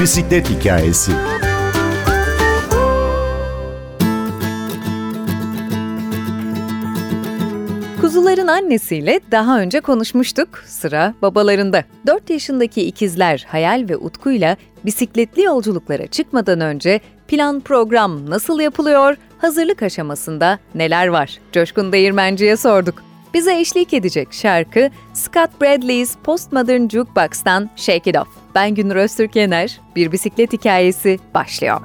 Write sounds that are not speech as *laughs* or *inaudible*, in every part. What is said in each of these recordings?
Bisiklet Hikayesi Kuzuların annesiyle daha önce konuşmuştuk. Sıra babalarında. 4 yaşındaki ikizler Hayal ve Utku'yla bisikletli yolculuklara çıkmadan önce plan program nasıl yapılıyor, hazırlık aşamasında neler var? Coşkun Değirmenci'ye sorduk. Bize eşlik edecek şarkı Scott Bradley's Postmodern Jukebox'tan Shake It Off. Ben Günür Öztürk Yener, bir bisiklet hikayesi başlıyor.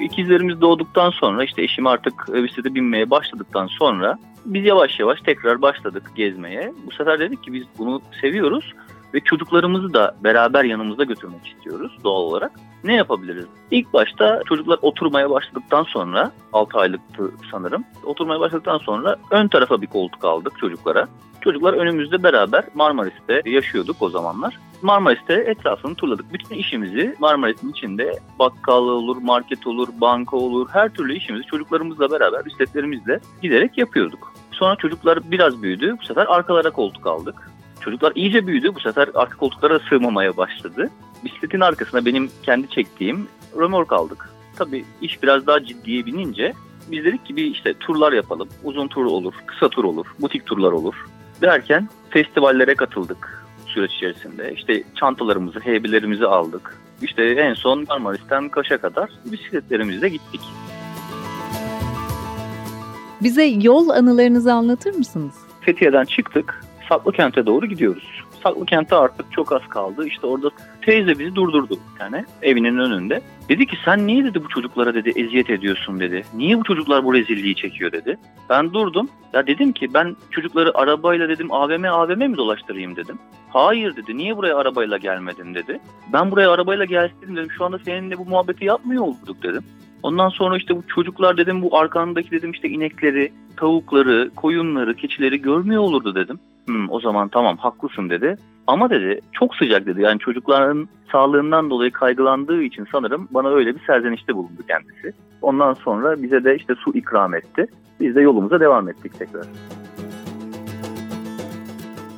İkizlerimiz doğduktan sonra işte eşim artık bisiklete binmeye başladıktan sonra biz yavaş yavaş tekrar başladık gezmeye. Bu sefer dedik ki biz bunu seviyoruz ve çocuklarımızı da beraber yanımızda götürmek istiyoruz doğal olarak. Ne yapabiliriz? İlk başta çocuklar oturmaya başladıktan sonra 6 aylıktı sanırım. Oturmaya başladıktan sonra ön tarafa bir koltuk aldık çocuklara. Çocuklar önümüzde beraber Marmaris'te yaşıyorduk o zamanlar. Marmaris'te etrafını turladık. Bütün işimizi Marmaris'in içinde bakkal olur, market olur, banka olur, her türlü işimizi çocuklarımızla beraber, bisikletlerimizle giderek yapıyorduk. Sonra çocuklar biraz büyüdü. Bu sefer arkalara koltuk aldık. Çocuklar iyice büyüdü. Bu sefer arka koltuklara sığmamaya başladı. Bisikletin arkasına benim kendi çektiğim römork aldık. Tabii iş biraz daha ciddiye binince biz dedik ki bir işte turlar yapalım. Uzun tur olur, kısa tur olur, butik turlar olur. Derken festivallere katıldık süreç içerisinde. İşte çantalarımızı, heybelerimizi aldık. İşte en son Marmaris'ten Kaş'a kadar bisikletlerimizle gittik. Bize yol anılarınızı anlatır mısınız? Fethiye'den çıktık. Saklıkent'e doğru gidiyoruz. Saklıkent'e artık çok az kaldı. İşte orada teyze bizi durdurdu bir tane evinin önünde. Dedi ki sen niye dedi bu çocuklara dedi eziyet ediyorsun dedi. Niye bu çocuklar bu rezilliği çekiyor dedi. Ben durdum. Ya dedim ki ben çocukları arabayla dedim AVM AVM mi dolaştırayım dedim. Hayır dedi. Niye buraya arabayla gelmedin dedi. Ben buraya arabayla gelseydim dedim. Şu anda seninle bu muhabbeti yapmıyor olduk dedim. Ondan sonra işte bu çocuklar dedim bu arkandaki dedim işte inekleri, tavukları, koyunları, keçileri görmüyor olurdu dedim. Hmm, o zaman tamam haklısın dedi. Ama dedi çok sıcak dedi. Yani çocukların sağlığından dolayı kaygılandığı için sanırım bana öyle bir serzenişte bulundu kendisi. Ondan sonra bize de işte su ikram etti. Biz de yolumuza devam ettik tekrar.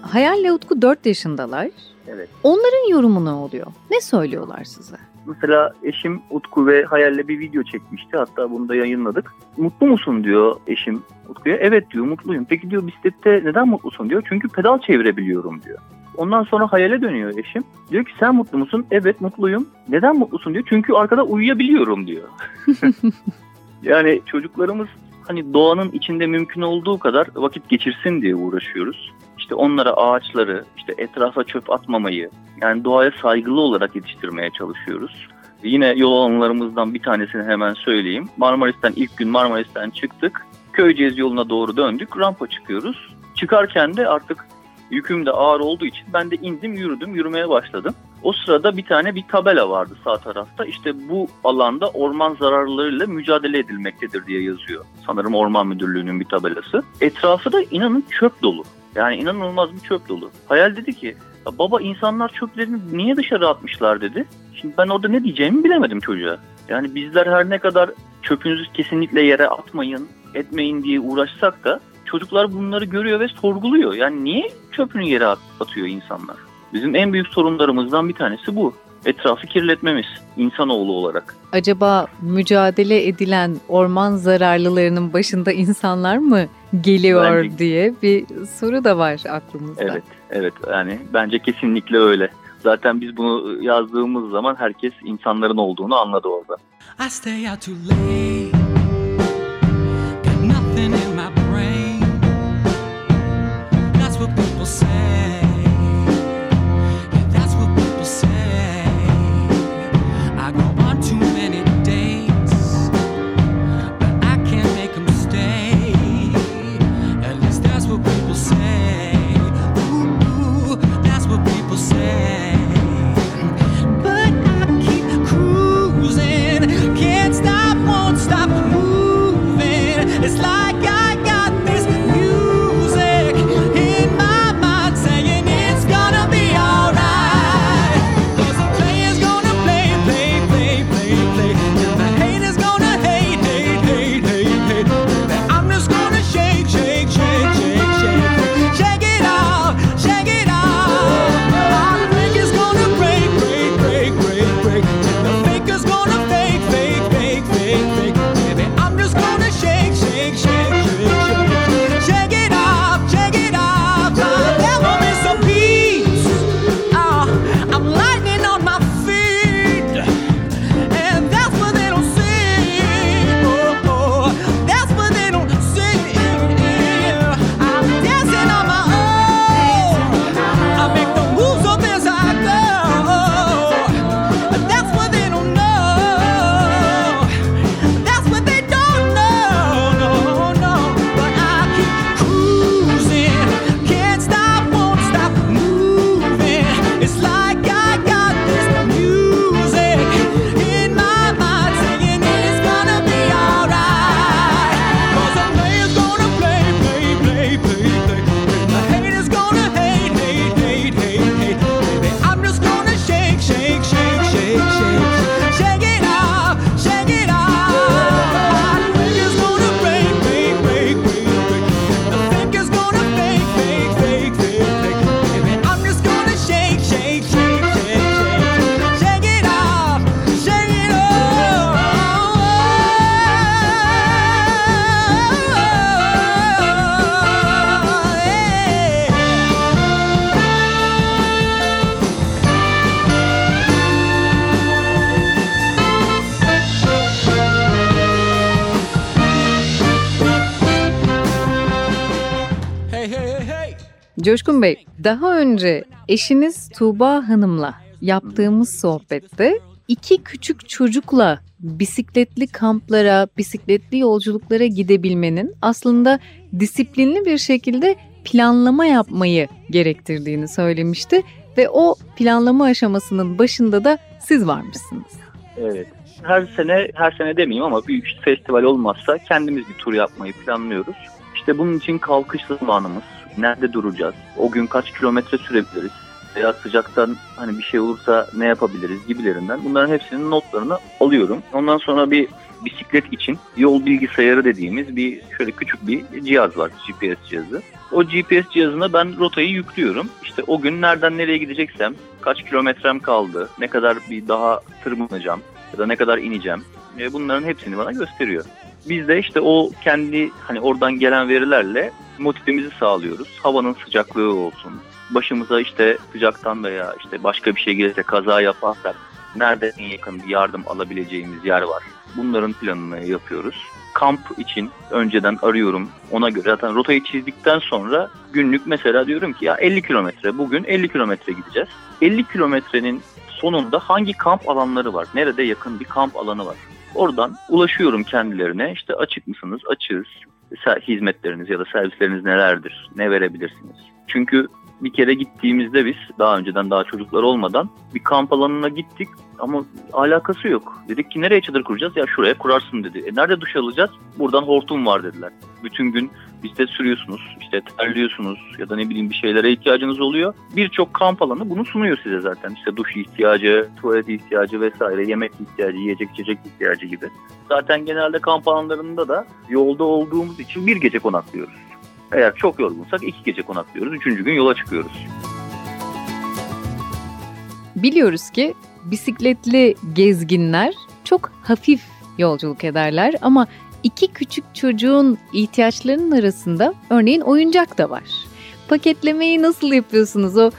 Hayal ile Utku 4 yaşındalar. Evet. Onların yorumu ne oluyor? Ne söylüyorlar size? Mesela eşim Utku ve Hayal'le bir video çekmişti. Hatta bunu da yayınladık. Mutlu musun diyor eşim Utku'ya. Evet diyor mutluyum. Peki diyor bisiklette neden mutlusun diyor. Çünkü pedal çevirebiliyorum diyor. Ondan sonra hayale dönüyor eşim. Diyor ki sen mutlu musun? Evet mutluyum. Neden mutlusun diyor. Çünkü arkada uyuyabiliyorum diyor. *laughs* yani çocuklarımız hani doğanın içinde mümkün olduğu kadar vakit geçirsin diye uğraşıyoruz. İşte onlara ağaçları, işte etrafa çöp atmamayı, yani doğaya saygılı olarak yetiştirmeye çalışıyoruz. Yine yol alanlarımızdan bir tanesini hemen söyleyeyim. Marmaris'ten ilk gün Marmaris'ten çıktık. Köyceğiz yoluna doğru döndük. Rampa çıkıyoruz. Çıkarken de artık yüküm de ağır olduğu için ben de indim yürüdüm yürümeye başladım. O sırada bir tane bir tabela vardı sağ tarafta. İşte bu alanda orman zararlarıyla mücadele edilmektedir diye yazıyor. Sanırım Orman Müdürlüğü'nün bir tabelası. Etrafı da inanın çöp dolu. Yani inanılmaz bir çöp dolu. Hayal dedi ki baba insanlar çöplerini niye dışarı atmışlar dedi. Şimdi ben orada ne diyeceğimi bilemedim çocuğa. Yani bizler her ne kadar çöpünüzü kesinlikle yere atmayın, etmeyin diye uğraşsak da çocuklar bunları görüyor ve sorguluyor. Yani niye çöpünü yere atıyor insanlar? Bizim en büyük sorunlarımızdan bir tanesi bu. Etrafı kirletmemiz insanoğlu olarak. Acaba mücadele edilen orman zararlılarının başında insanlar mı geliyor bence, diye bir soru da var aklımızda. Evet, evet yani bence kesinlikle öyle. Zaten biz bunu yazdığımız zaman herkes insanların olduğunu anladı orada. I stay out too late. Coşkun Bey, daha önce eşiniz Tuğba Hanım'la yaptığımız sohbette iki küçük çocukla bisikletli kamplara, bisikletli yolculuklara gidebilmenin aslında disiplinli bir şekilde planlama yapmayı gerektirdiğini söylemişti ve o planlama aşamasının başında da siz varmışsınız. Evet. Her sene, her sene demeyeyim ama büyük festival olmazsa kendimiz bir tur yapmayı planlıyoruz. İşte bunun için kalkış zamanımız, nerede duracağız, o gün kaç kilometre sürebiliriz, veya sıcaktan hani bir şey olursa ne yapabiliriz gibilerinden bunların hepsinin notlarını alıyorum. Ondan sonra bir bisiklet için yol bilgisayarı dediğimiz bir şöyle küçük bir cihaz var GPS cihazı. O GPS cihazına ben rotayı yüklüyorum. İşte o gün nereden nereye gideceksem, kaç kilometrem kaldı, ne kadar bir daha tırmanacağım ya da ne kadar ineceğim. E, bunların hepsini bana gösteriyor. Biz de işte o kendi hani oradan gelen verilerle motivemizi sağlıyoruz. Havanın sıcaklığı olsun, başımıza işte sıcaktan veya işte başka bir şey gelirse kaza yaparsak nerede en yakın bir yardım alabileceğimiz yer var. Bunların planını yapıyoruz. Kamp için önceden arıyorum. Ona göre zaten rotayı çizdikten sonra günlük mesela diyorum ki ya 50 kilometre bugün 50 kilometre gideceğiz. 50 kilometrenin sonunda hangi kamp alanları var? Nerede yakın bir kamp alanı var? Oradan ulaşıyorum kendilerine. İşte açık mısınız? Açığız. Hizmetleriniz ya da servisleriniz nelerdir? Ne verebilirsiniz? Çünkü bir kere gittiğimizde biz daha önceden daha çocuklar olmadan bir kamp alanına gittik ama alakası yok. Dedik ki nereye çadır kuracağız? Ya şuraya kurarsın dedi. E nerede duş alacağız? Buradan hortum var dediler. Bütün gün bisiklet sürüyorsunuz, işte terliyorsunuz ya da ne bileyim bir şeylere ihtiyacınız oluyor. Birçok kamp alanı bunu sunuyor size zaten. İşte duş ihtiyacı, tuvalet ihtiyacı vesaire, yemek ihtiyacı, yiyecek içecek ihtiyacı gibi. Zaten genelde kamp alanlarında da yolda olduğumuz için bir gece konaklıyoruz. Eğer çok yorgunsak iki gece konaklıyoruz. Üçüncü gün yola çıkıyoruz. Biliyoruz ki bisikletli gezginler çok hafif yolculuk ederler ama iki küçük çocuğun ihtiyaçlarının arasında örneğin oyuncak da var. Paketlemeyi nasıl yapıyorsunuz? O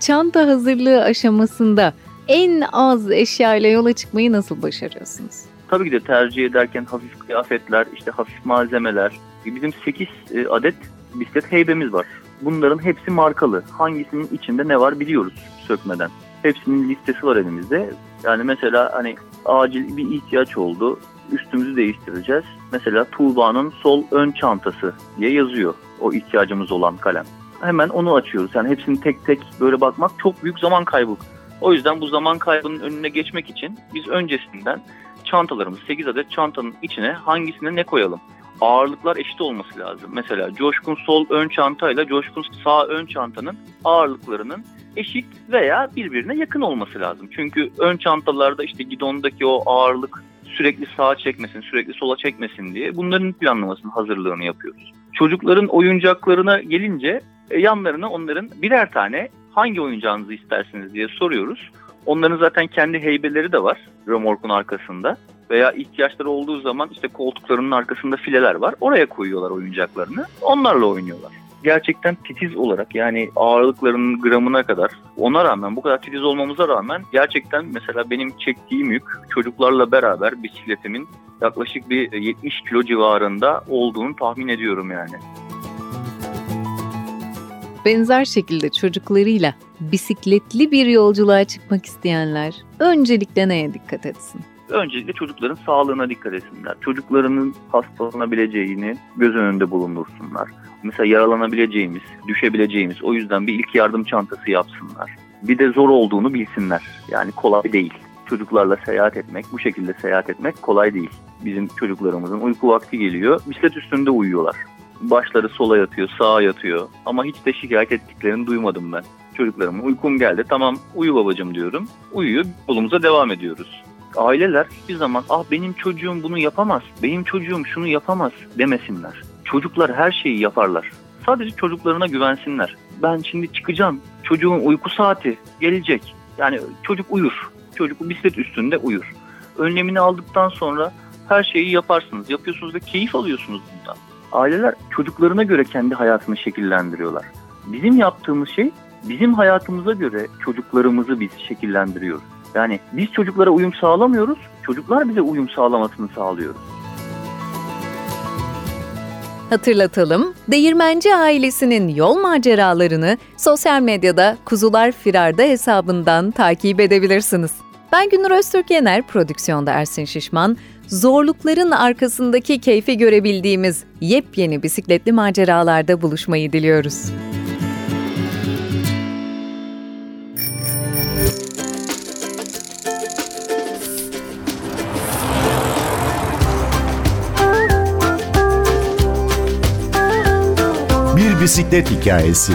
çanta hazırlığı aşamasında en az eşya ile yola çıkmayı nasıl başarıyorsunuz? Tabii ki de tercih ederken hafif kıyafetler, işte hafif malzemeler. Bizim 8 e, adet bisiklet heybemiz var. Bunların hepsi markalı. Hangisinin içinde ne var biliyoruz sökmeden. Hepsinin listesi var elimizde. Yani mesela hani acil bir ihtiyaç oldu. Üstümüzü değiştireceğiz. Mesela Tuğba'nın sol ön çantası diye yazıyor o ihtiyacımız olan kalem. Hemen onu açıyoruz. Yani hepsini tek tek böyle bakmak çok büyük zaman kaybı. O yüzden bu zaman kaybının önüne geçmek için biz öncesinden çantalarımız 8 adet çantanın içine hangisine ne koyalım? ağırlıklar eşit olması lazım. Mesela Coşkun sol ön çantayla Coşkun sağ ön çantanın ağırlıklarının eşit veya birbirine yakın olması lazım. Çünkü ön çantalarda işte gidondaki o ağırlık sürekli sağa çekmesin, sürekli sola çekmesin diye bunların planlamasını, hazırlığını yapıyoruz. Çocukların oyuncaklarına gelince e, yanlarına onların birer tane hangi oyuncağınızı istersiniz diye soruyoruz. Onların zaten kendi heybeleri de var remorkun arkasında veya ihtiyaçları olduğu zaman işte koltuklarının arkasında fileler var. Oraya koyuyorlar oyuncaklarını. Onlarla oynuyorlar. Gerçekten titiz olarak yani ağırlıklarının gramına kadar ona rağmen bu kadar titiz olmamıza rağmen gerçekten mesela benim çektiğim yük çocuklarla beraber bisikletimin yaklaşık bir 70 kilo civarında olduğunu tahmin ediyorum yani. Benzer şekilde çocuklarıyla bisikletli bir yolculuğa çıkmak isteyenler öncelikle neye dikkat etsin? öncelikle çocukların sağlığına dikkat etsinler. Çocuklarının hastalanabileceğini göz önünde bulundursunlar. Mesela yaralanabileceğimiz, düşebileceğimiz o yüzden bir ilk yardım çantası yapsınlar. Bir de zor olduğunu bilsinler. Yani kolay değil. Çocuklarla seyahat etmek, bu şekilde seyahat etmek kolay değil. Bizim çocuklarımızın uyku vakti geliyor, bisiklet üstünde uyuyorlar. Başları sola yatıyor, sağa yatıyor ama hiç de şikayet ettiklerini duymadım ben. Çocuklarıma uykum geldi, tamam uyu babacım diyorum. Uyuyor, yolumuza devam ediyoruz aileler hiçbir zaman ah benim çocuğum bunu yapamaz, benim çocuğum şunu yapamaz demesinler. Çocuklar her şeyi yaparlar. Sadece çocuklarına güvensinler. Ben şimdi çıkacağım. Çocuğun uyku saati gelecek. Yani çocuk uyur. Çocuk bisiklet üstünde uyur. Önlemini aldıktan sonra her şeyi yaparsınız. Yapıyorsunuz ve keyif alıyorsunuz bundan. Aileler çocuklarına göre kendi hayatını şekillendiriyorlar. Bizim yaptığımız şey bizim hayatımıza göre çocuklarımızı biz şekillendiriyoruz. Yani biz çocuklara uyum sağlamıyoruz, çocuklar bize uyum sağlamasını sağlıyoruz. Hatırlatalım, Değirmenci ailesinin yol maceralarını sosyal medyada Kuzular Firarda hesabından takip edebilirsiniz. Ben Günür Öztürk Yener, prodüksiyonda Ersin Şişman. Zorlukların arkasındaki keyfi görebildiğimiz yepyeni bisikletli maceralarda buluşmayı diliyoruz. Bir bisiklet hikayesi.